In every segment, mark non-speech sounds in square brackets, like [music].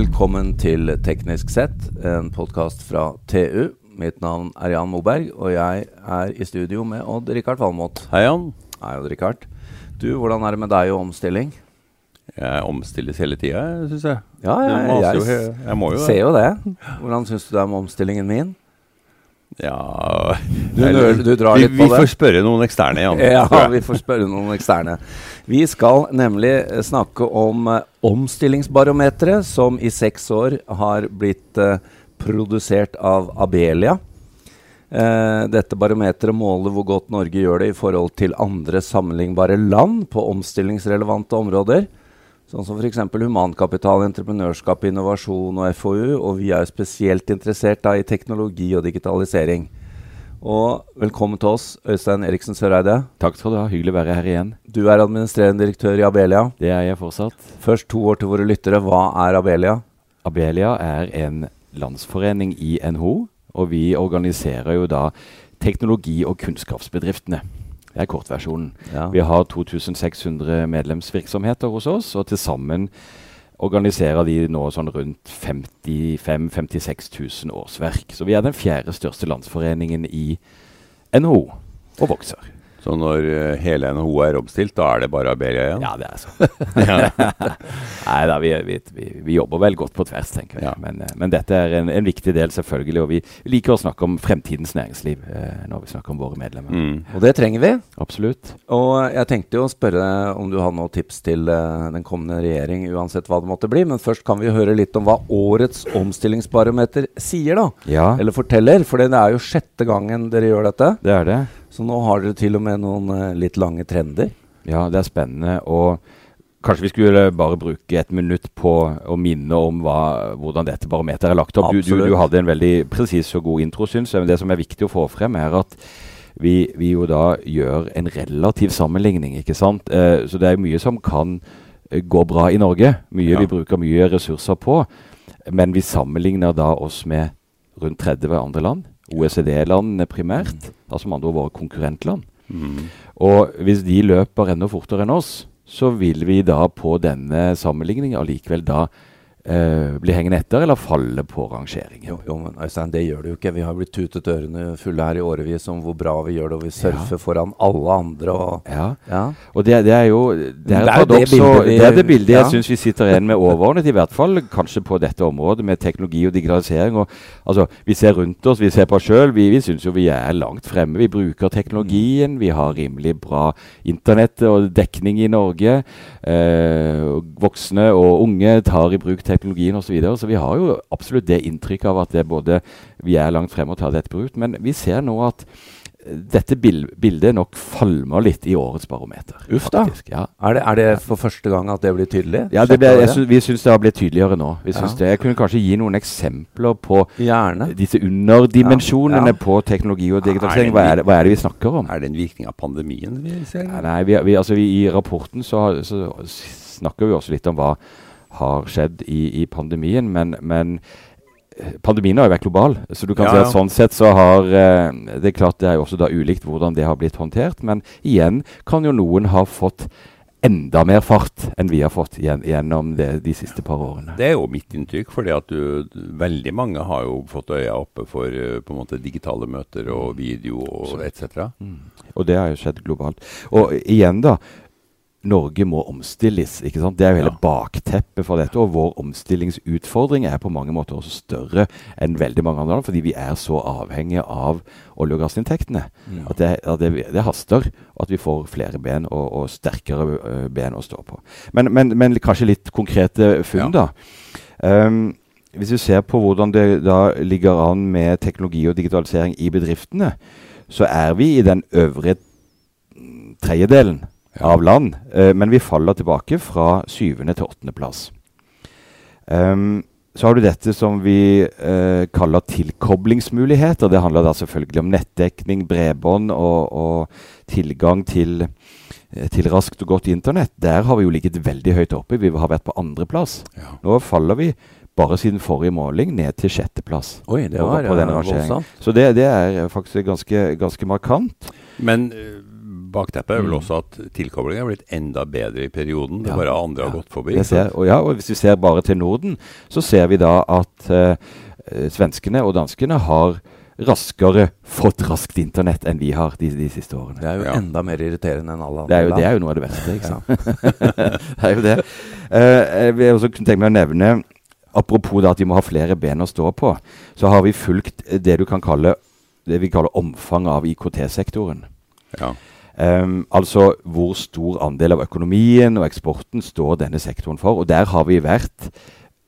Velkommen til Teknisk sett, en podkast fra TU. Mitt navn er Jan Moberg, og jeg er i studio med Odd-Rikard Valmot. Hei, Jan. Hei, Odd-Rikard. Du, hvordan er det med deg og omstilling? Jeg omstilles hele tida, syns jeg. Ja, jeg, jeg, jeg jo ser jo det. Hvordan syns du det er med omstillingen min? Ja Du nøler- du drar vi, litt på vi det. får spørre noen eksterne, Jan. Ja, vi får spørre noen eksterne. Vi skal nemlig eh, snakke om eh, omstillingsbarometeret, som i seks år har blitt eh, produsert av Abelia. Eh, dette barometeret måler hvor godt Norge gjør det i forhold til andre sammenlignbare land på omstillingsrelevante områder. Sånn som f.eks. humankapital, entreprenørskap, innovasjon og FoU. Og vi er spesielt interessert da i teknologi og digitalisering. Og velkommen til oss, Øystein Eriksen Søreide. Takk skal du ha. Hyggelig å være her igjen. Du er administrerende direktør i Abelia. Det er jeg fortsatt. Først to år til våre lyttere. Hva er Abelia? Abelia er en landsforening i NHO, og vi organiserer jo da teknologi- og kunnskapsbedriftene. Det er kortversjonen. Ja. Vi har 2600 medlemsvirksomheter hos oss, og til sammen organiserer de nå sånn rundt 55 000-56 000 årsverk. Så vi er den fjerde største landsforeningen i NHO, og vokser. Så når eh, hele NHO er oppstilt, da er det bare Abelia igjen? Ja, det er sånn. [laughs] Nei da, vi, vi, vi, vi jobber vel godt på tvers, tenker jeg. Ja. Men, eh, men dette er en, en viktig del, selvfølgelig. Og vi liker å snakke om fremtidens næringsliv eh, når vi snakker om våre medlemmer. Mm. Og det trenger vi. Absolutt. Og jeg tenkte jo å spørre om du har noen tips til eh, den kommende regjering, uansett hva det måtte bli. Men først kan vi høre litt om hva årets omstillingsbarometer sier, da. Ja, Eller forteller. For det er jo sjette gangen dere gjør dette. det er det. Så nå har dere til og med noen eh, litt lange trender. Ja, det er spennende. Og kanskje vi skulle bare bruke et minutt på å minne om hva, hvordan dette barometeret er lagt opp. Du, du, du hadde en veldig presis og god intro, syns jeg. Men det som er viktig å få frem, er at vi, vi jo da gjør en relativ sammenligning, ikke sant. Eh, så det er mye som kan eh, gå bra i Norge. Mye Ja. vi bruker mye ressurser på. Men vi sammenligner da oss med rundt 30 andre land. OECD-landene primært. Altså som andre våre konkurrentland. Mm. Og hvis de løper enda fortere enn oss, så vil vi da på denne sammenligningen allikevel da eh, blir hengende etter eller faller på rangeringen. Jo, jo, men Øystein, det gjør det jo ikke. Vi har blitt tutet ørene fulle her i årevis om hvor bra vi gjør det, og vi surfer foran alle andre. Og, Ja, ja. og det, det er jo det Det er, er et jo det vi- det er det bildet jeg ja. syns vi sitter igjen med overordnet, i hvert fall kanskje på dette området med teknologi og digitalisering. Og, altså, vi ser rundt oss, vi ser på oss sjøl, vi, vi syns jo vi er langt fremme. Vi bruker teknologien, vi har rimelig bra internett og dekning i Norge. Eh, voksne og unge tar i bruk teknologien osv. Så, videre. så vi har jo absolutt det inntrykket av at det både vi er langt fremme og tar dette bruk. Men vi ser nå at eh, dette bildet nok falmer litt i årets barometer. Uff da. Ja. Er, det, er det for første gang at det blir tydelig? Ja, det ble, året? Vi syns det har blitt tydeligere nå. Vi synes Ja. det. Jeg kunne kanskje gi noen eksempler på Gjerne. disse underdimensjonene Ja, på teknologi og er digitalisering. Hva er det, hva er det vi snakker om? Er det en virkning av pandemien vi ser? Nei vi, vi, altså vi, I rapporten så, så snakker vi også litt om hva har skjedd i, i pandemien, men, men eh, Pandemien har jo vært global, så du kan Ja, si at sånn sett så har eh, Det er klart det er jo også da ulikt hvordan det har blitt håndtert, men igjen kan jo noen ha fått enda mer fart enn vi har fått gjen, gjennom det, de siste par årene. Det er jo mitt inntrykk, fordi at du, veldig mange har jo fått øya oppe for eh, på en måte digitale møter og video og etc. Mm. Og det har jo skjedd globalt. Og igjen, da. Norge må omstilles. ikke sant? Det er jo hele Ja. bakteppet for dette. Og vår omstillingsutfordring er på mange måter også større enn veldig mange andre land, fordi vi er så avhengige av olje- og gassinntektene. Ja. At, det, at det, det haster at vi får flere ben og, og sterkere ben å stå på. Men, men, men kanskje litt konkrete funn, da. Um, hvis vi ser på hvordan det da ligger an med teknologi og digitalisering i bedriftene, så er vi i den øvre mm, tredjedelen Ja. av land. eh, men vi faller tilbake fra syvende til åttendeplass. Um, så har du dette som vi eh, kaller tilkoblingsmuligheter. Det handler da selvfølgelig om nettdekning, bredbånd og, og tilgang til, eh, til raskt og godt internett. Der har vi jo ligget veldig høyt oppe. Vi har vært på andreplass. Ja. Nå faller vi bare siden forrige måling ned til sjetteplass. Oi, det var på på ja, Så det, det er faktisk ganske, ganske markant. Men eh, bakteppet er vel Mm. også at tilkoblingen er blitt enda bedre i perioden. Det Ja. bare andre har Ja. gått forbi. Ser, og, ja, og hvis vi ser bare til Norden, så ser vi da at eh, eh, svenskene og danskene har raskere fått raskt internett enn vi har de, de siste årene. Det er jo Ja. enda mer irriterende enn alle andre Det er jo, det er jo noe av det verste. ikke sant? [laughs] det er jo det. Eh, jeg vil også tenke meg å nevne, apropos da at vi må ha flere ben å stå på, så har vi fulgt det du kan kalle det vi kaller omfanget av IKT-sektoren. Ja. Um, altså hvor stor andel av økonomien og eksporten står denne sektoren for. Og der har vi vært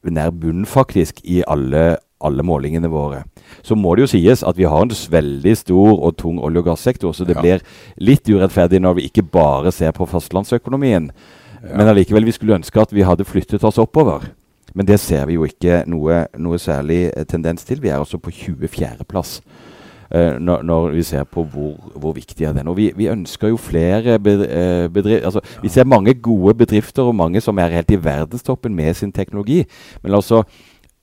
nær bunn, faktisk, i alle, alle målingene våre. Så må det jo sies at vi har en veldig stor og tung olje- og gassektor, så det Ja. blir litt urettferdig når vi ikke bare ser på fastlandsøkonomien. Men allikevel, vi skulle ønske at vi hadde flyttet oss oppover. Men det ser vi jo ikke noe, noe særlig eh, tendens til. Vi er altså på 24.-plass. Uh, når, når vi ser på hvor, hvor viktig er den. Og vi, vi ønsker jo flere bedrifter altså, Vi ser mange gode bedrifter og mange som er helt i verdenstoppen med sin teknologi. Men altså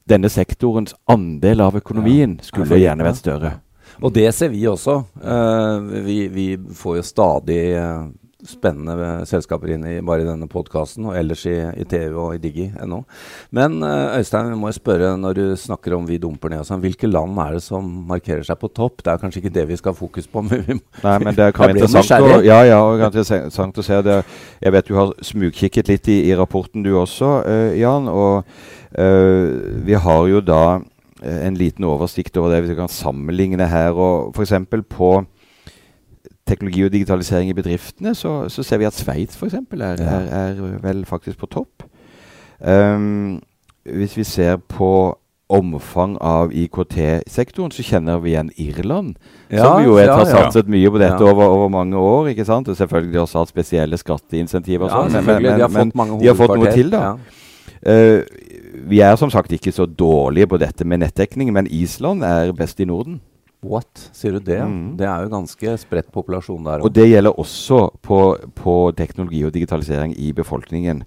denne sektorens andel av økonomien skulle er gjerne vært større. Og det ser vi også. Eh, vi, vi får jo stadig eh, spennende selskaper inn i bare i denne podkasten, og ellers i, i TV og i Digi.no. Men eh, Øystein, vi må spørre, når du snakker om vi dumper ned og sånn, hvilke land er det som markerer seg på topp? Det er kanskje ikke det vi skal ha fokus på, [laughs] men vi må Nei, men det kan være interessant å, ja, ja, interessant å se det. Jeg vet du har smugkikket litt i, i rapporten du også, uh, Jan. Og uh, vi har jo da en liten oversikt over det vi kan sammenligne her. og F.eks. på teknologi og digitalisering i bedriftene, så, så ser vi at Sveits f.eks. Er, Ja. er, er vel faktisk på topp. Um, hvis vi ser på omfang av IKT-sektoren, så kjenner vi igjen Irland. som jo ja, har ja. satset mye på dette Ja. over, over mange år. ikke sant? Og selvfølgelig også hatt spesielle skatteinsentiver. og Ja, men, men-. De har fått mange de har fått noe til, da. Ja. Eh, vi er som sagt ikke så dårlige på dette med nettdekning, men Island er best i Norden. What? Sier du det? Mm. Det er jo ganske spredt populasjon der Og det gjelder også på, på teknologi og digitalisering i befolkningen.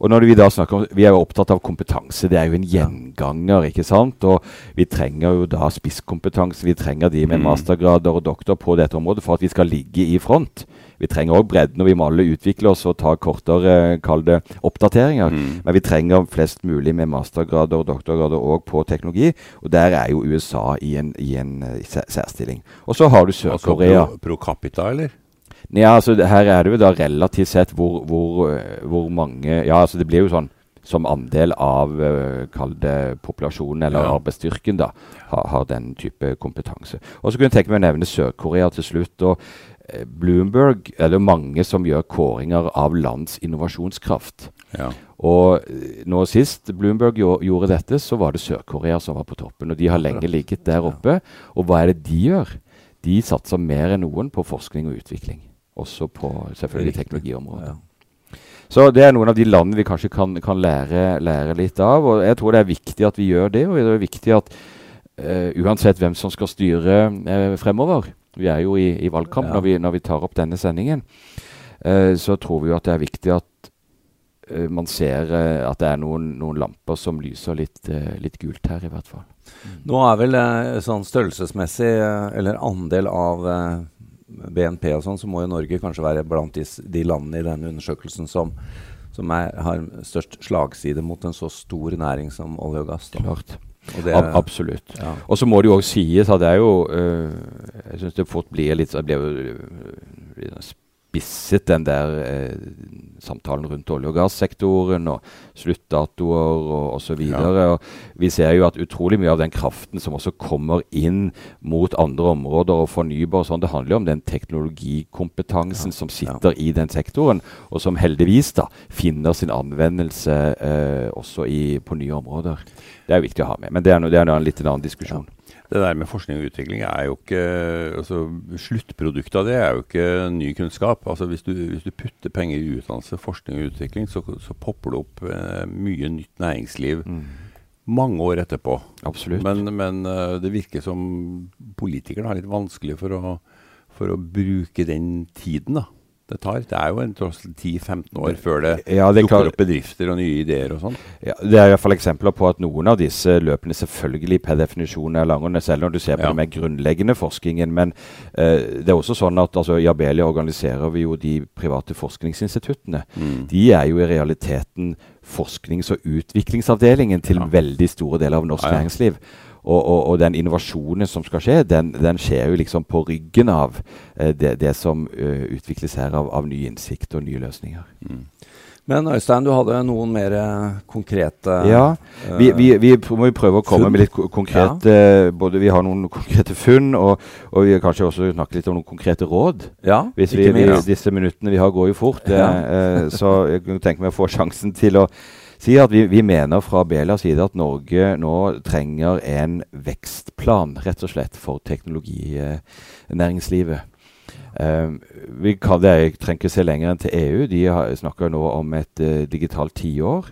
Og når vi da snakker om, vi er jo opptatt av kompetanse. Det er jo en gjenganger. ikke sant? Og vi trenger jo da spisskompetanse. Vi trenger de med Mm. mastergrader og doktor på dette området for at vi skal ligge i front. Vi trenger òg bredden, og vi må alle utvikle oss og ta kortere kall det, oppdateringer. Mm. Men vi trenger flest mulig med mastergrader og doktorgrader òg på teknologi. Og der er jo USA i en, i en eh, særstilling. Og så har du Altså Sør-Korea. pro, pro capita, eller? Ja, altså her er det jo da relativt sett hvor, hvor, eh, hvor mange Ja, altså det blir jo sånn som andel av eh, kall det populasjonen eller Ja. arbeidsstyrken, da, har, har den type kompetanse. Og så kunne jeg tenke meg å nevne Sør-Korea til slutt. og eh, Bloomberg er det mange som gjør kåringer av lands innovasjonskraft. Ja. Og eh, nå sist Bloomberg gjo- gjorde dette, så var det Sør-Korea som var på toppen. Og de har lenge ligget der oppe. Og hva er det de gjør? De satser mer enn noen på forskning og utvikling. Også på selvfølgelig teknologiområdet. Ja. Så det er noen av de landene vi kanskje kan, kan lære, lære litt av. Og jeg tror det er viktig at vi gjør det. Og det er viktig at uh, uansett hvem som skal styre uh, fremover Vi er jo i, i valgkamp Ja. når, vi, når vi tar opp denne sendingen. Uh, så tror vi jo at det er viktig at man ser at det er noen, noen lamper som lyser litt, litt gult her, i hvert fall. Nå er vel sånn størrelsesmessig, eller andel av BNP og sånn, så må jo Norge kanskje være blant de, de landene i denne undersøkelsen som, som er, har størst slagside mot en så stor næring som olje og gass. Da. Klart. Og det, Ab absolutt. ja. Og så må det jo òg sies at det er jo øh, Jeg syns det fort blir litt Det blir jo sånn spisset, den der eh, samtalen rundt olje- og gassektoren og sluttdatoer og osv. Ja. Og vi ser jo at utrolig mye av den kraften som også kommer inn mot andre områder og fornybar og sånn, det handler jo om den teknologikompetansen Ja. som sitter i den sektoren, og som heldigvis da finner sin anvendelse eh, også i, på nye områder. Det er viktig å ha med. Men det er, no, det er en litt annen diskusjon. Det der med forskning og utvikling er jo ikke altså Sluttproduktet av det er jo ikke ny kunnskap. Altså Hvis du, hvis du putter penger i utdannelse, forskning og utvikling, så, så popper det opp eh, mye nytt næringsliv mange år etterpå. Absolutt. Men, men eh, det virker som politikerne har litt vanskelig for å, for å bruke den tiden. da. Det tar. Det er jo en tross 10-15 år før det, Ja, det er dukker opp bedrifter og nye ideer og sånn. Ja, det er i hvert fall eksempler på at noen av disse løpene selvfølgelig per definisjon er langere, selv når du ser på Ja. den mer grunnleggende forskningen. Men eh, det er også sånn at altså, i Abelia organiserer vi jo de private forskningsinstituttene. Mm. De er jo i realiteten forsknings- og utviklingsavdelingen til Ja. veldig store deler av norsk næringsliv. Og, og, og den innovasjonen som skal skje, den, den skjer jo liksom på ryggen av eh, det, det som uh, utvikles her av, av ny innsikt og nye løsninger. Mm. Men Øystein, du hadde noen mer eh, konkrete Ja, eh, Vi, vi, vi må jo prøve å komme funn. med litt konkrete konkrete både Vi har noen konkrete funn, og, og vi kanskje også snakke litt om noen konkrete råd. ja, Hvis vi, ikke minst. disse minuttene vi har, går jo fort. Ja. Eh, eh, så jeg kunne tenke meg å få sjansen til å si at vi, vi mener fra Belias side at Norge nå trenger en vekstplan, rett og slett, for teknologinæringslivet. Eh, vi kan, det, er, trenger ikke se lenger enn til EU. De har- snakker nå om et uh, digitalt tiår.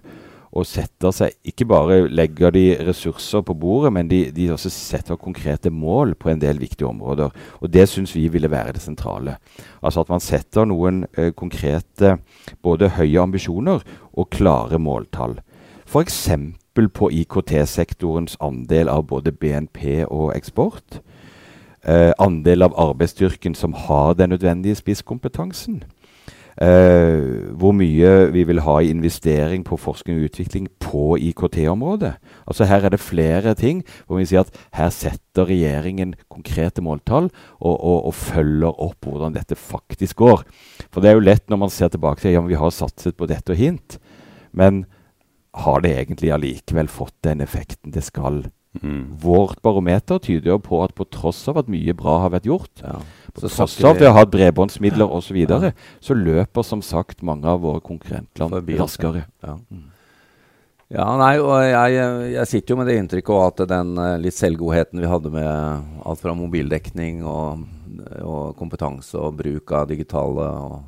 Og setter seg Ikke bare legger de ressurser på bordet, men de, de også setter konkrete mål på en del viktige områder. Og det syns vi ville være det sentrale. Altså at man setter noen eh, konkrete både høye ambisjoner og klare måltall. F.eks. på IKT-sektorens andel av både BNP og eksport. Eh, andel av arbeidsstyrken som har den nødvendige spisskompetansen. Eh, hvor mye vi vil ha i investering på forskning og utvikling på IKT-området. Altså Her er det flere ting hvor vi sier at her setter regjeringen konkrete måltall og, og, og følger opp hvordan dette faktisk går. For det er jo lett når man ser tilbake til ja, men vi har satset på dette og hint. Men har det egentlig allikevel fått den effekten det skal? Mm. Vårt barometer tyder jo på at på tross av at mye bra har vært gjort, ja. på Så tross av at vi- har hatt bredbåndsmidler osv., så, Ja. videre, så løper som sagt mange av våre konkurrentland Forbi raskere. Ja. ja, nei, og jeg, jeg sitter jo med det inntrykket òg at den eh, litt selvgodheten vi hadde med alt fra mobildekning og, og kompetanse og bruk av digitale og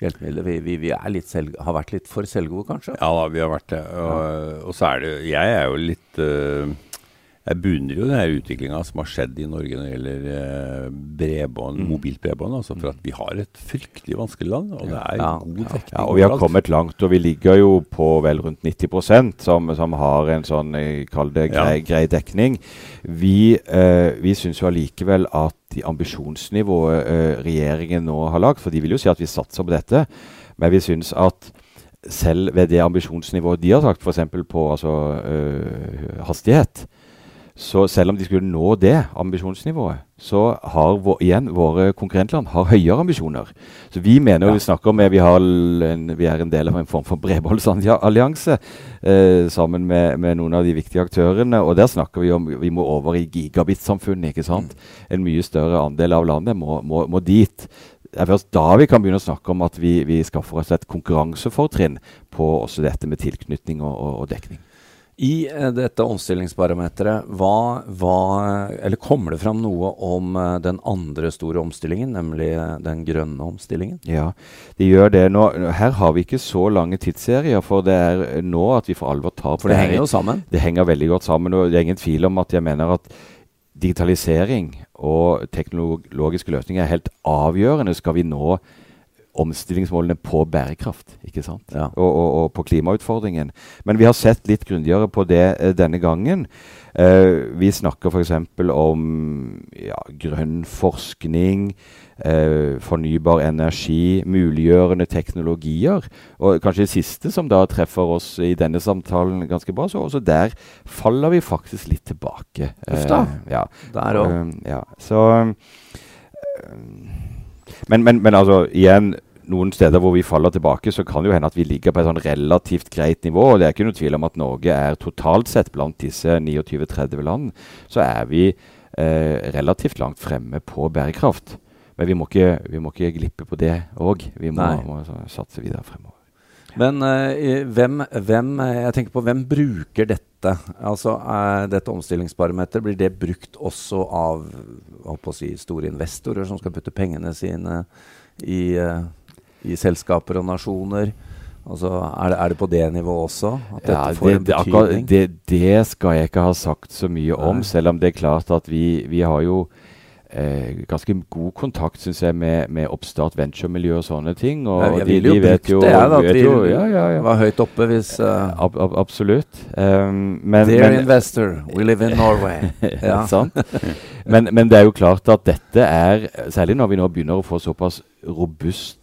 hjelpemidler Vi, vi, vi litt selv, har vært litt for selvgode, kanskje? Ja da, vi har vært det. Og, og så er det Jeg er jo litt øh, Jeg beundrer jo den her utviklinga som har skjedd i Norge når det gjelder øh, bredbånd, mobilt bredbånd. Altså for at vi har et fryktelig vanskelig land, og det er Ja. god dekning Ja, og vi har kommet langt, og vi ligger jo på vel rundt 90% som, som har en sånn, jeg kaller det, grei, Ja. grei dekning. Vi, eh, vi syns jo allikevel at de ambisjonsnivået eh, regjeringen nå har lagt, for de vil jo si at vi satser på dette, men vi syns at selv ved det ambisjonsnivået de har sagt, f.eks. på altså, øh, hastighet, så selv om de skulle nå det ambisjonsnivået, så har vår, igjen våre konkurrentland har høyere ambisjoner. Så vi mener Ja. vi snakker med vi, har en, vi er en del av en form for bredbåndsallianse eh, sammen med, med noen av de viktige aktørene. Og der snakker vi om vi må over i gigabit-samfunnet. ikke sant? En mye større andel av landet må, må, må dit. Det er først da vi kan begynne å snakke om at vi, vi skaffer oss et konkurransefortrinn på også dette med tilknytning og, og, og dekning. I eh, dette omstillingsbarometeret, hva, hva, eller kommer det fram noe om eh, den andre store omstillingen, nemlig eh, den grønne omstillingen? Ja, det gjør det nå. Her har vi ikke så lange tidsserier, for det er nå at vi for alvor tar på For det det henger jo sammen. Det henger veldig godt sammen, og det er ingen tvil om at jeg mener at digitalisering og teknologiske løsninger er helt avgjørende skal vi nå omstillingsmålene på bærekraft, ikke sant? Ja. Og, og, og på klimautfordringen. Men vi har sett litt grundigere på det eh, denne gangen. Eh, vi snakker f.eks. om ja, grønn forskning, eh, fornybar energi, muliggjørende teknologier. Og kanskje det siste som da treffer oss i denne samtalen ganske bra, så også der faller vi faktisk litt tilbake. Uff da. Eh, ja. Der òg. Um, ja, så um, men, men, men altså, igjen noen steder hvor vi faller tilbake, så kan det jo hende at vi ligger på et sånn relativt greit nivå. og Det er ikke noe tvil om at Norge er totalt sett blant disse 29-30 land, så er vi eh, relativt langt fremme på bærekraft. Men vi må ikke, vi må ikke glippe på det òg. Vi må, må satse videre fremover. Men eh, hvem, hvem, eh, jeg tenker på, hvem bruker dette? Altså, eh, Dette omstillingsbarometeret, blir det brukt også av si, store investorer som skal putte pengene sine i, eh, i selskaper og nasjoner? Altså, er det, er det på det nivået også? At dette Ja, får det, en betydning? det, det skal jeg ikke ha sagt så mye om, Nei. selv om det er klart at vi, vi har jo eh, ganske god kontakt synes jeg, med, med oppstart venturemiljø og sånne ting. Og, Nei, jeg ville jo de brukt jo, det, jeg, da, at vi jo ja, ja, var høyt oppe hvis uh, Ab, ab, absolutt. Um, men, Dear men, investor, we live in Norway. [laughs] Men, men det er jo klart at dette er, særlig når vi nå begynner å få såpass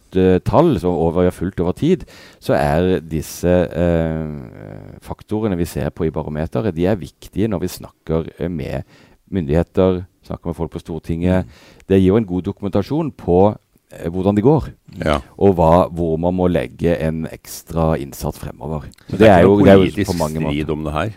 robuste tall som over, fulgt over tid, så er disse eh, faktorene vi ser på i barometeret, de er viktige når vi snakker eh, med myndigheter, snakker med folk på Stortinget. Det gir jo en god dokumentasjon på eh, hvordan det går, Ja. og hva, hvor man må legge en ekstra innsats fremover. Så det, er jo, ikke det er jo politisk på mange måter. strid om det her.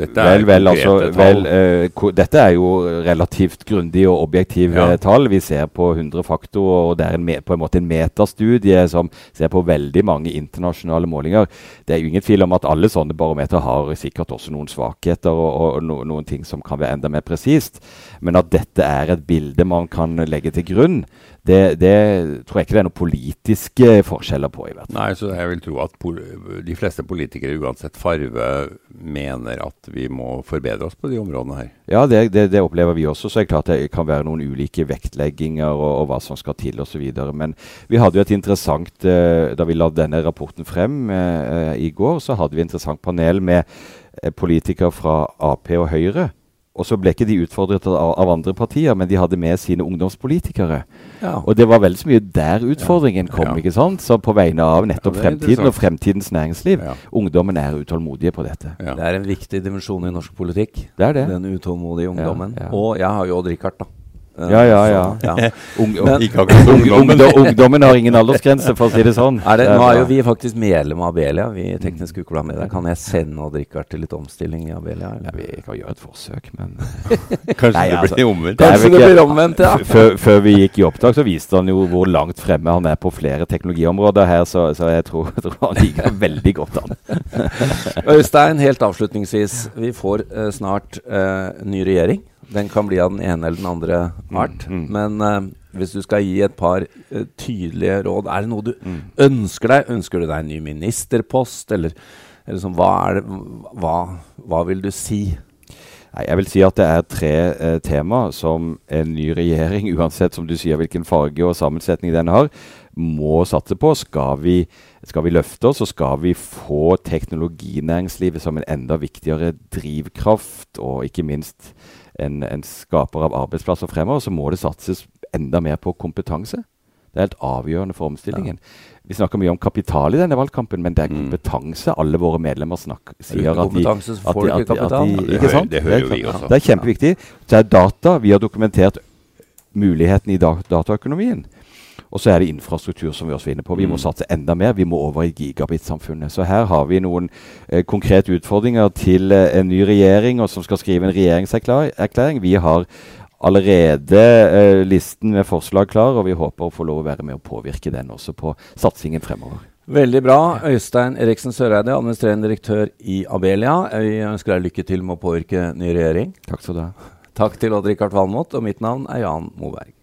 Dette Vel, vel, altså, vel, eh, ko- dette er jo relativt grundig og objektive Ja. tall. Vi ser på 100 faktorer, og det er en på en måte en metastudie som ser på veldig mange internasjonale målinger. Det er jo ingen tvil om at alle sånne barometer har sikkert også noen svakheter og, og no noen ting som kan være enda mer presist. Men at dette er et bilde man kan legge til grunn, det, det tror jeg ikke det er noen politiske forskjeller på. i hvert fall. Nei, så jeg vil tro at de fleste politikere, uansett farve, mener at vi må forbedre oss på de områdene her. Ja, det, det, det opplever vi også. Så er det klart det kan være noen ulike vektlegginger og, og hva som skal til osv. Men vi hadde jo et interessant eh, Da vi la denne rapporten frem eh, i går, så hadde vi et interessant panel med eh, politikere fra Ap og Høyre. Og så ble ikke de utfordret av, av andre partier, men de hadde med sine ungdomspolitikere. Ja. Og det var veldig så mye der utfordringen kom, Ja. ikke sant? Så på vegne av nettopp Ja, fremtiden og fremtidens næringsliv. Ja. Ungdommen er utålmodige på dette. Ja. Det er en viktig dimensjon i norsk politikk. Det er det. Den utålmodige ungdommen. Ja, ja. Og jeg har jo Odd Rikard, da. Ja, ja, så, ja. [laughs] Ung, Men- ungdommen. ungdom, ungdommen har ingen aldersgrense, for å si det sånn. Er det, nå er jo vi faktisk medlem av Abelia, vi i Teknisk Ukeblad Media. Kan jeg sende Odd Rikard til litt omstilling i Abelia? ja, Eller? Vi kan gjøre et forsøk, men [laughs] Kanskje Nei, det altså, blir omvendt. Kanskje det blir omvendt, ja. Før, før vi gikk i opptak, så viste han jo hvor langt fremme han er på flere teknologiområder her, så, så jeg, tror, jeg [laughs] tror han ligger veldig godt an. Øystein, helt avslutningsvis. Vi får uh, snart uh, ny regjering. Den kan bli av den ene eller den andre art. Mm, mm. Men uh, hvis du skal gi et par uh, tydelige råd, er det noe du Mm. ønsker deg? Ønsker du deg en ny ministerpost, eller, eller sånn, hva, er det, hva, hva vil du si? Nei, jeg vil si at det er tre eh, tema som en ny regjering, [laughs] uansett som du sier hvilken farge og sammensetning den har, må satse på. Skal vi, skal vi løfte oss, så skal vi få teknologinæringslivet som en enda viktigere drivkraft, og ikke minst en, en skaper av arbeidsplasser fremover, så må det satses enda mer på kompetanse. Det er helt avgjørende for omstillingen. Vi snakker mye om kapital i denne valgkampen, men det er Mm. kompetanse. Alle våre medlemmer snakker, sier at de at de- at de- at de- Det ikke sant? det hører er vi også. Det er kjempeviktig. Så er data. Vi har dokumentert muligheten i da dataøkonomien. Og så er det infrastruktur, som vi også var inne på. Vi må Mm. satse enda mer. Vi må over i gigabit-samfunnet. Så her har vi noen eh, konkrete utfordringer til eh, en ny regjering, og som skal skrive en regjeringserklæring. Vi har allerede eh, listen med forslag klar, og vi håper å få lov å være med å påvirke den også på satsingen fremover. Veldig bra. Øystein Eriksen Søreide, administrerende direktør i Abelia. Vi ønsker deg lykke til med å påvirke ny regjering. Takk skal du ha. Takk til Odd Rikard Valmot, og mitt navn er Jan Moberg.